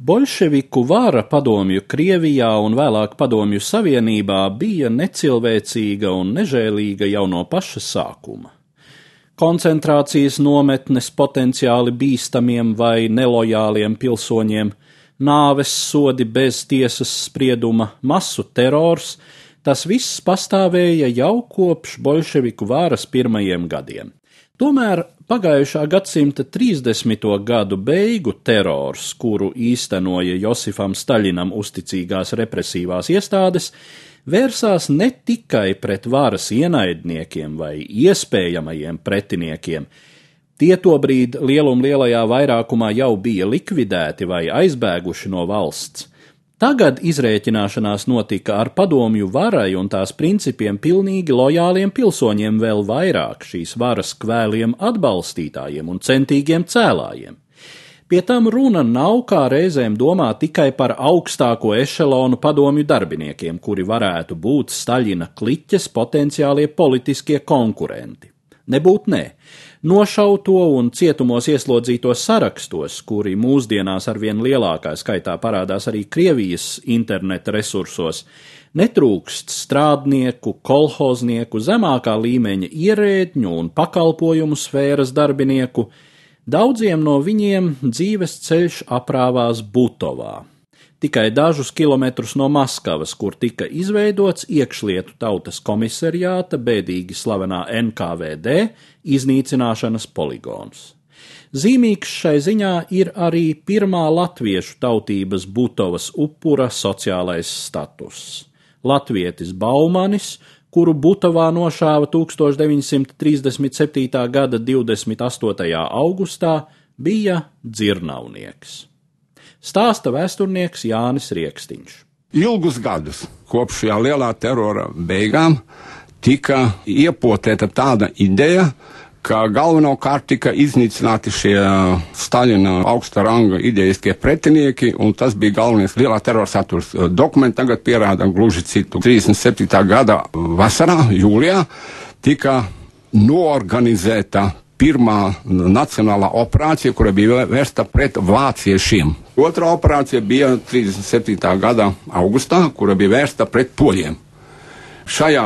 Bolševiku vara padomju Krievijā un vēlāk padomju Savienībā bija necilvēcīga un nežēlīga jau no paša sākuma. Koncentrācijas nometnes potenciāli bīstamiem vai nelojāliem pilsoņiem, nāves sodi bez tiesas sprieduma, masu terors, tas viss pastāvēja jau kopš bolševiku vāras pirmajiem gadiem. Tomēr pagājušā gadsimta 30. gadu beigu terors, kuru īstenoja Josifam Staļinam uzticīgās represīvās iestādes, vērsās ne tikai pret varas ienaidniekiem vai iespējamajiem pretiniekiem, Tie tobrīd lielum lielajā vairākumā jau bija likvidēti vai aizbēguši no valsts. Tagad izrēķināšanās notika ar padomju varai un tās principiem pilnīgi lojāliem pilsoņiem vēl vairāk šīs varas kvēliem atbalstītājiem un centīgiem cēlājiem. Pie tam runa nav kā reizēm domā tikai par augstāko ešelonu padomju darbiniekiem, kuri varētu būt Staļina kliķes potenciālie politiskie konkurenti. Nebūt nē. Nošauto un cietumos ieslodzīto sarakstos, kuri mūsdienās arvien lielākā skaitā parādās arī Krievijas interneta resursos, netrūkst strādnieku, kolhoznieku, zemākā līmeņa ierēdņu un pakalpojumu sfēras darbinieku, daudziem no viņiem dzīves ceļš aprāvās Butovā tikai dažus kilometrus no Maskavas, kur tika izveidots iekšlietu tautas komisariāta bēdīgi slavenā NKVD iznīcināšanas poligons. Zīmīgs šai ziņā ir arī pirmā latviešu tautības Butovas upura sociālais status. Latvietis Baumanis, kuru Butovā nošāva 1937. gada 28. augustā, bija dzirnavnieks stāsta vēsturnieks Jānis Rieksniņš. Ilgus gadus kopš šajā lielā terora beigām tika iepotēta tāda ideja, ka galvenokārt tika iznīcināti šie Staļina augsta ranga idejiskie pretinieki, un tas bija galvenais lielā terora saturs. Dokumenti tagad pierāda gluži citu. 37. gada vasarā, jūlijā, tika noorganizēta pirmā nacionālā operācija, kura bija vērsta pret vāciešiem. Otra operācija bija 37. gada augustā, kura bija vērsta pret poļiem. Šajā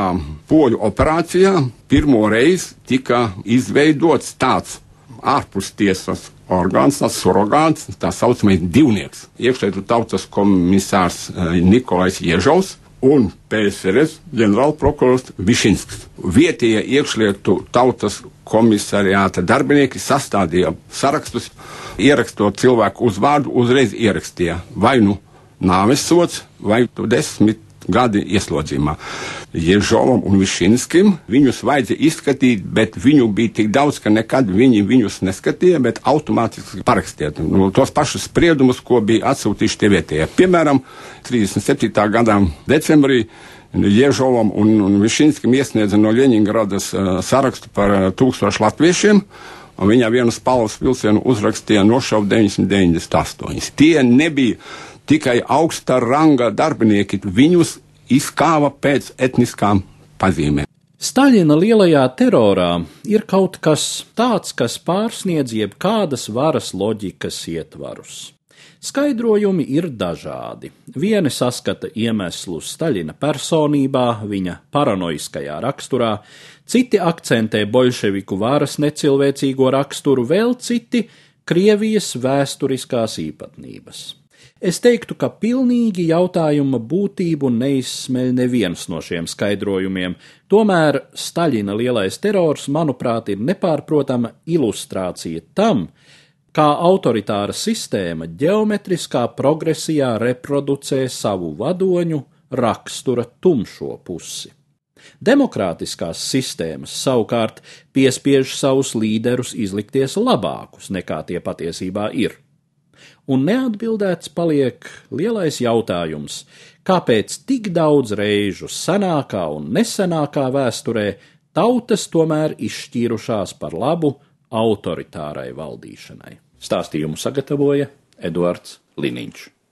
poļu operācijā pirmo reizi tika izveidots tāds ārpus tiesas orgāns, tas surrogāts, tā saucamais divnieks. Iekšlietu tautas komisārs eh, Nikolais Iežovs un PSRS ģenerālprokurors Višinsks. Vietējie iekšlietu tautas komisariāta darbinieki sastādīja sarakstus, ierakstot cilvēku uzvārdu, uzreiz ierakstīja vai nu nāves sots, vai desmit gadi ieslodzījumā. Ježovam un Višinskim viņus vajadzēja izskatīt, bet viņu bija tik daudz, ka nekad viņi viņus neskatīja, bet automātiski parakstīja nu, tos pašus spriedumus, ko bija atsūtījuši tie vietējie. Piemēram, 37. gadā decembrī Ježovam un, un Višinskim iesniedza no Ļeņingradas uh, sarakstu par uh, tūkstošu latviešiem, un viņa vienu spalvas vilcienu uzrakstīja nošaukt 998. Tie nebija tikai augsta ranga darbinieki, viņus izkāva pēc etniskām pazīmēm. Staļina lielajā terorā ir kaut kas tāds, kas pārsniedz jebkādas varas loģikas ietvarus. Skaidrojumi ir dažādi. Vieni saskata iemeslu Staļina personībā, viņa paranoiskajā raksturā, citi akcentē bolševiku varas necilvēcīgo raksturu, vēl citi Krievijas vēsturiskās īpatnības. Es teiktu, ka pilnīgi jautājuma būtību neizsmeļ neviens no šiem skaidrojumiem, tomēr Staļina lielais terors, manuprāt, ir nepārprotama ilustrācija tam, kā autoritāra sistēma ģeometriskā progresijā reproducē savu vadoņu rakstura tumšo pusi. Demokrātiskās sistēmas savukārt piespiež savus līderus izlikties labākus nekā tie patiesībā ir. Un neatbildēts paliek lielais jautājums, kāpēc tik daudz reižu senākā un nesenākā vēsturē tautas tomēr izšķīrušās par labu autoritārai valdīšanai. Stāstījumu sagatavoja Eduards Liniņš.